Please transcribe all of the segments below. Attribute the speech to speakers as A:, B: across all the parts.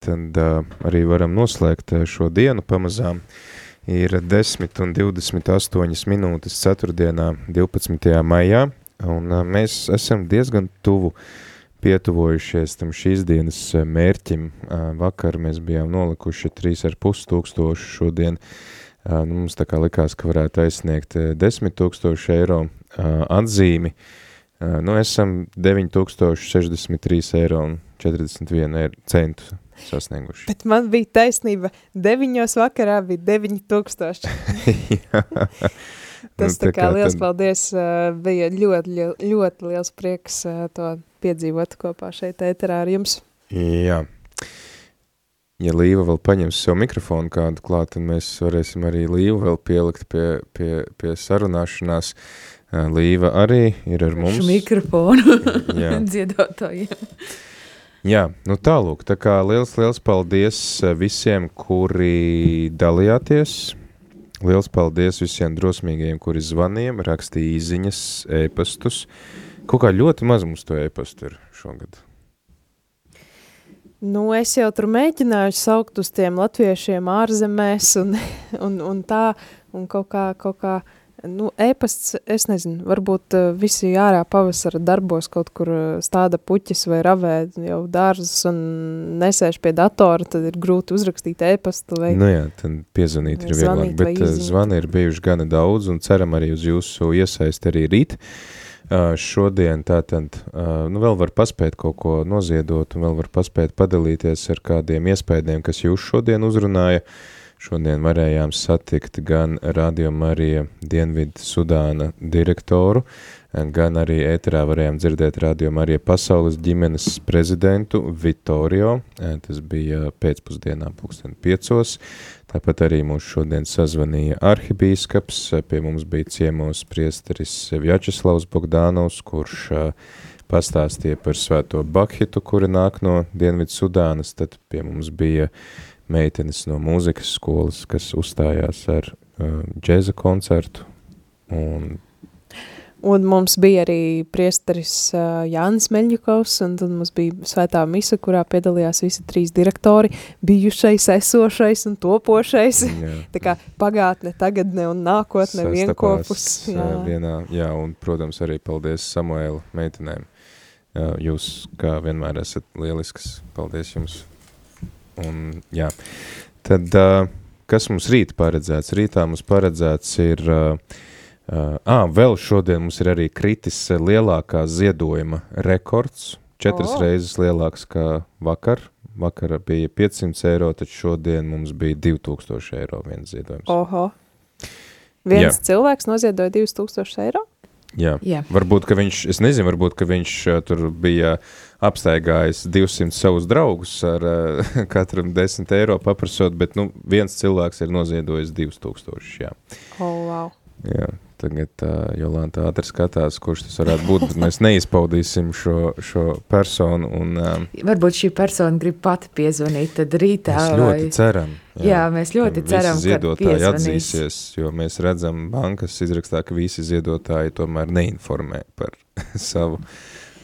A: tad uh, arī varam noslēgt šo dienu pamazām. Ir 10 un 28 minūtes ceturtdienā 12. maijā, un uh, mēs esam diezgan tuvu pietuvojušies tam šīs dienas mērķim. Uh, vakar mēs bijām nolikuši 3,5 tūkstoši šodien. Nu, mums tā kā likās, ka varētu aizsniegt 10 tūkstoši eiro atzīmi. Uh, nu, esam 9063 eiro un 41 eiro centu sasnieguši.
B: Bet man bija taisnība, 9 vakarā bija 9000. Tas nu, tā kā liels tad... paldies, bija ļoti, ļoti, ļoti liels prieks to piedzīvot kopā šeit ēterā ar jums.
A: Jā. Ja Līva vēl paņems sev mikrofonu kādu klāt, tad mēs varēsim arī Līvu vēl pielikt pie, pie, pie sarunāšanās. Līva arī ir ar mums.
C: Mikrofonu dziedotājiem.
A: Jā, nu tālūk, tā kā liels, liels paldies eh, visiem, kuri dalījāties. Liels paldies visiem drosmīgajiem, kuri zvanīja, rakstīja īziņas, ēpastus. Kaut kā ļoti maz mums to ēpastu ir šogad.
B: Nu, es jau tur mēģināju saukt uz tiem latviešiem ārzemēs un, un, un tā, un kaut kā, kaut kā Nu, ēpasts, es nezinu, varbūt uh, visi ārā pavasara darbos kaut kur uh, stāda puķis vai ravē jau dārzus un nesēž pie datora, tad ir grūti uzrakstīt ēpastu. Vai,
A: nu jā, tad piezvanīt ir vieglāk, bet uh, zvani ir bijuši gana daudz un ceram arī uz jūsu iesaist arī rīt. Uh, šodien tātad, uh, nu vēl var paspēt kaut ko noziedot un vēl var paspēt padalīties ar kādiem iespējiem, kas jūs šodien uzrunāja. Uh, Šodien varējām satikt gan Radio Marija Dienvidu Sudāna direktoru, gan arī ēterā varējām dzirdēt Radio Marija pasaules ģimenes prezidentu Vitorio, tas bija pēcpusdienā pulksten piecos, tāpat arī mūs šodien sazvanīja arhibīskaps, pie mums bija ciemos priesteris Vjačeslavs Bogdanovs, kurš pastāstīja par svēto Bakhitu, kura nāk no Dienvidu Sudānas, tad pie mums bija meitenes no mūzikas skolas, kas uzstājās ar uh, džēza koncertu. Un,
B: un mums bija arī priesteris uh, Jānis Meļņukovs, un tad mums bija svētā misa, kurā piedalījās visi trīs direktori, bijušais, esošais un topošais. Jā. Tā kā pagātne, tagadne un nākotne Sastapās, vienkopus.
A: Jā. Vienā, jā, un, protams, arī paldies Samuēla meitenēm. Jūs, kā vienmēr, esat lielisks. Paldies jums! Un, jā. Tad, uh, kas mums rīt paredzēts? Rītā mums paredzēts ir, uh, uh, vēl šodien mums ir arī kritis lielākā ziedojuma rekords, četras oh. reizes lielāks kā vakar. Vakar bija 500 eiro, tad šodien mums bija 2000 eiro viens ziedojums.
B: Oho. Viens Jā. cilvēks noziedoja 2000 eiro?
A: Jā. Jā. Varbūt, ka viņš, es nezinu, varbūt, ka viņš uh, tur bija apstaigājis 200 savus draugus ar uh, katram 10 eiro paprasot, bet, nu, viens cilvēks ir noziedojis 2000, jā.
B: Wow.
A: Jā, tagad uh, Jolanta ātri skatās, kurš tas varētu būt, bet mēs neizpaudīsim šo, šo personu. Un, um,
C: Varbūt šī persona grib pati piezvanīt, tad rītā.
A: Mēs ļoti vai... ceram.
C: Jā, jā mēs ļoti ceram,
A: ka ziedotāji atzīsies, jo mēs redzam bankas izrakstā, ka visi ziedotāji tomēr neinformē par savu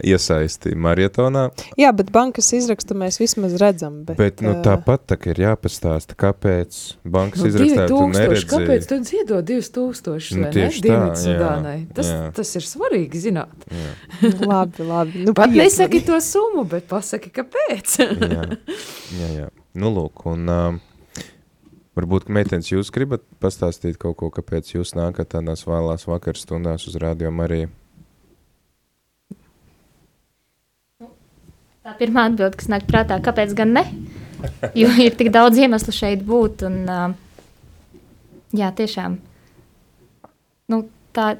A: iesaisti marietonā.
B: Jā, bet bankas izrakstu mēs vismaz redzam. Bet,
A: bet nu, tāpat tā ir jāpastāsta, kāpēc bankas
C: nu,
A: izrakstā tu neredzi.
C: Kāpēc tu dziedo 2000 nu, tieši tā, jā, tas, jā. tas ir svarīgi zināt.
B: labi, labi.
C: Nu, Pat nesaki to summu, bet pasaki, kāpēc.
A: jā, jā, jā. Nu, lūk, un... Uh, Varbūt, ka meitenes jūs gribat pastāstīt kaut ko, kāpēc jūs nākat tādās vēlās vakarstundās uz rādio Mariju?
D: Tā pirmā atbilde, kas nāk prātā, kāpēc gan ne? Jo ir tik daudz iemeslu šeit būt. Un, jā, tiešām. Nu, tā,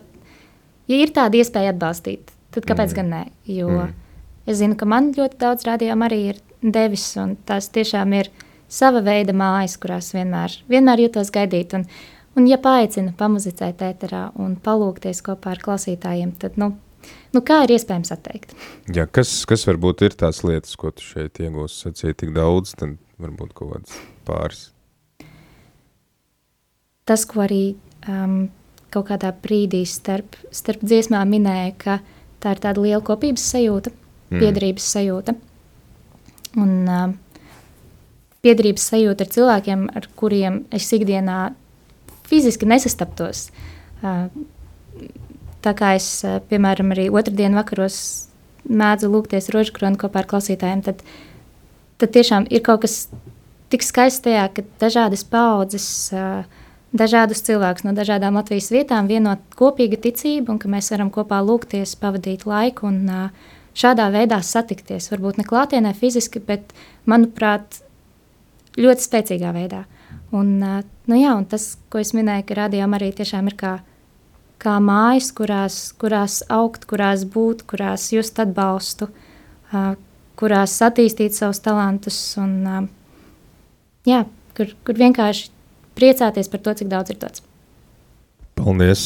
D: ja ir tāda iespēja atbalstīt, tad kāpēc mm. gan ne? Jo mm. es zinu, ka man ļoti daudz rādījām arī ir devis, un tās tiešām ir sava veida mājas, kurās vienmēr, vienmēr jūtos gaidīt. Un, un ja paaicina pamuzicēt ēterā un palūkties kopā ar klausītājiem, tad, nu, Nu, kā ir iespējams atteikt?
A: Jā, kas, kas varbūt ir tās lietas, ko tu šeit iegūsi, sacīja tik daudz, tad varbūt kaut kāds pāris?
D: Tas, ko arī um, kaut kādā brīdī starp, starp dziesmām minēja, ka tā ir tāda liela kopības sajūta, mm. piedarības sajūta. Un, um, piederības sajūta ar cilvēkiem, ar kuriem es ikdienā fiziski nesastaptos. Uh, tā kā es, piemēram, arī otrdien vakaros mēdzu lūgties rožkroni kopā ar klausītājiem, tad, tad tiešām ir kaut kas tik skaists tajā, ka dažādas paudzes, dažādus cilvēkus no dažādām Latvijas vietām vienot kopīga ticība un ka mēs varam kopā lūgties, pavadīt laiku un šādā veidā satikties. Varbūt ne klātienē fiziski, bet, manuprāt, ļoti spēcīgā veidā. Un, nu jā, un tas, ko es minēju, ka radījām arī tiešām ir kā, kā mājas, kurās, kurās augt, kurās būt, kurās just atbalstu, kurās attīstīt savus talantus un jā, kur, kur vienkārši priecāties par to, cik daudz ir dots.
A: Paldies!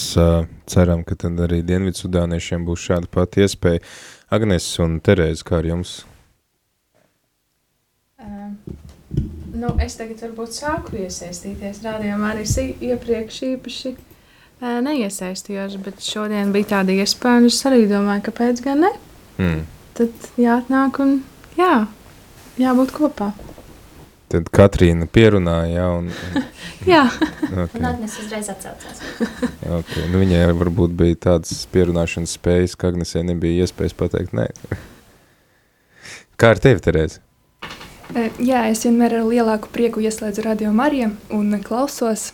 A: Ceram, ka tad arī Dienvidsudāniešiem būs šāda pati iespēja. Agnes un Terēze, kā ar jums?
B: Nu, es tagad varbūt sāku iesaistīties rādījumā, arī iepriekš īpaši uh, neiesaistījos, bet šodien bija tāda iespēja, un es arī domāju, kāpēc gan ne? Mm. Tad jāatnāk un jā, jābūt kopā.
A: Tad Katrīna pierunāja, un... un...
B: jā.
D: Okay. Un Agnes uzreiz atcaucās.
A: okay. nu, viņai varbūt bija tādas pierunāšanas spējas, ka Agnesē nebija iespējas pateikt nē. Kā ar tevi, Terēzi?
E: Jā, es vienmēr ar lielāku prieku ieslēdzu radio Mariju un klausos.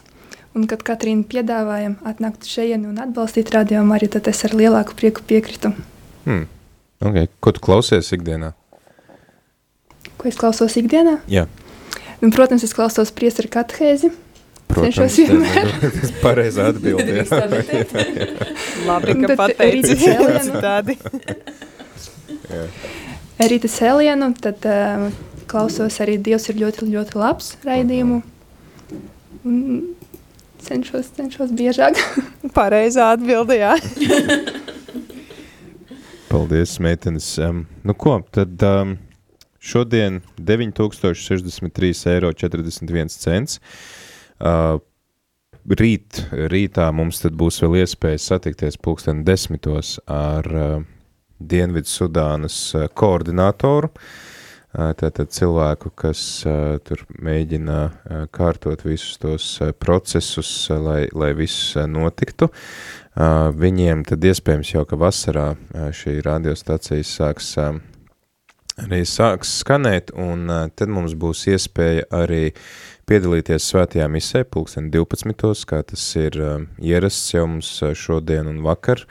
E: Un, kad Katrīna piedāvāja atnākt šeit un atbalstīt radio Mariju, tad es ar lielāku prieku piekritu.
A: Hmm. Okay. Ko tu klausies ikdienā?
E: Ko es klausos ikdienā?
A: Jā.
E: Un, protams, es klausos priesteru katehēzi. Protams,
A: tas ir pareizā atbilde.
B: Labi, ka pateici
E: tādi. Rīta cēlienu, tad uh, klausos arī Dievs ir ļoti, ļoti labs raidījumu. Un cenšos, cenšos biežāk.
B: Pareizā atbildējā.
A: Paldies, meitenes. Um, nu ko, tad um, šodien 9063,41 eiro. Uh, rīt, rītā mums būs vēl iespēja satikties pulksten desmitos ar uh, Dienvidu Sudānas uh, koordinātoru. Uh, tātad cilvēku, kas tur mēģina kārtot visus tos procesus, lai, lai viss notiktu. Viņiem tad iespējams jau, ka vasarā šī radiostacija sāks arī sāks skanēt, un tad mums būs iespēja arī piedalīties svētajā misē, pulksten 12. kā tas ir ierasts jau mums šodien un vakar.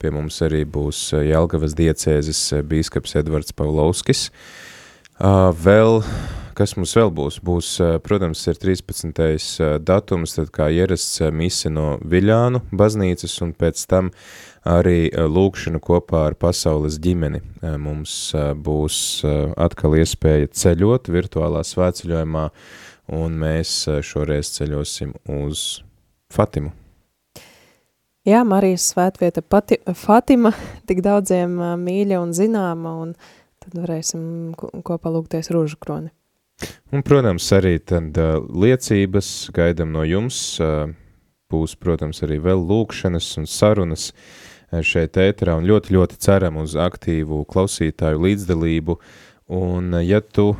A: Pie mums arī būs Jelgavas diecēzes bīskaps Edvards Paulovskis, uh, Uh, vēl, kas mums vēl būs? Būs, protams, ir 13. Uh, datums, tad kā ierasts mise no Viļānu baznīcas, un pēc tam arī lūkšana kopā ar pasaules ģimeni. Mums būs atkal iespēja ceļot virtuālā svētceļojumā, un mēs šoreiz ceļosim uz Fatimu.
B: Jā, Marijas svētvieta pati, Fatima, tik daudziem mīļa un zināma, un uh, tad varēsim kopā lūgties rūžu kroni.
A: Un, protams, arī tad liecības gaidam no jums, būs, protams, arī vēl lūkšanas un sarunas šeit ēterā, un ļoti, ļoti ceram uz aktīvu klausītāju līdzdalību, un ja tu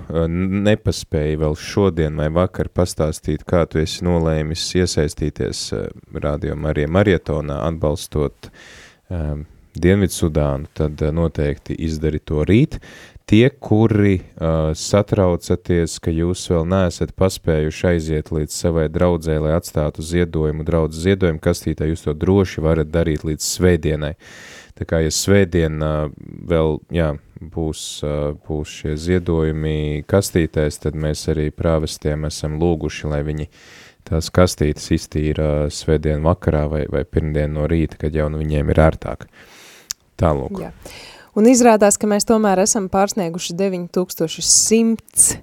A: nepaspēji vēl šodien vai vakar pastāstīt, kā tu esi nolēmis iesaistīties radio Marija Marietonā, atbalstot um, Dienvidsudānu, tad eh, noteikti izdari to rīt. Tie, kuri uh, satraucaties, ka jūs vēl neesat paspējuši aiziet līdz savai draudzē, lai atstātu ziedojumu draudzes ziedojumu kastītē, jūs to droši varat darīt līdz svētdienai. Tā kā, ja svētdien uh, vēl, jā, būs, uh, būs šie ziedojumi kastītēs, tad mēs arī prāvestiem esam lūguši, lai viņi tās kastītes iztīra svētdien vakarā vai, vai pirmdien no rīta, kad jau nu viņiem ir ērtāk. Uh, Tālūk. Jā.
B: Un izrādās, ka mēs tomēr esam pārsnieguši 9100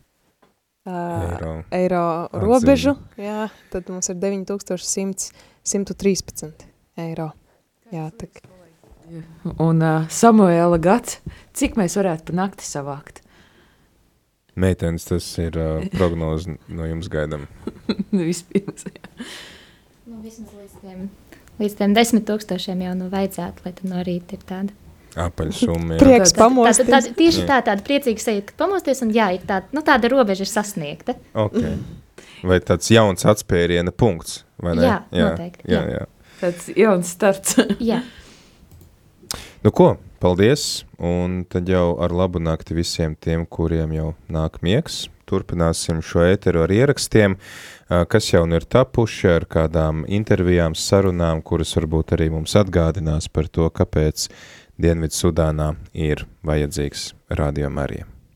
B: uh, eiro, eiro robežu. Jā, tad mums ir 9113 eiro. Jā, tak.
C: Un uh, Samuēla gads, cik mēs varētu pa nakti savākt?
A: Meitenes, tas ir uh, prognoze no jums gaidam.
C: Vispirms, jā.
D: Nu, vismaz līdz tiem līdz tiem desmit tūkstošiem jau nu vajadzētu, lai tad no rīta ir tāda
A: Apaļsumma,
B: jā. Prieks pamosties.
D: Tā, tā, tā, tieši jā. tā, tāda priecīga sajūta, ka pamosties, un jā, ir tā, nu, tāda robeža ir sasniegta.
A: Ok. Vai tāds jauns atspēriena punkts, vai ne?
D: Jā, jā noteikti.
A: Jā, jā. jā.
C: Tāds jauns starts.
D: jā.
A: Nu ko, paldies, un tad jau ar labu nakti visiem tiem, kuriem jau nāk miegs. Turpināsim šo ēteru ar ierakstiem, kas jau nu ir tapuši ar kādām intervijām, sarunām, kuras varbūt arī mums atgādinās par to, kāpēc Dienvidsudānā ir vajadzīgs Radio Marija.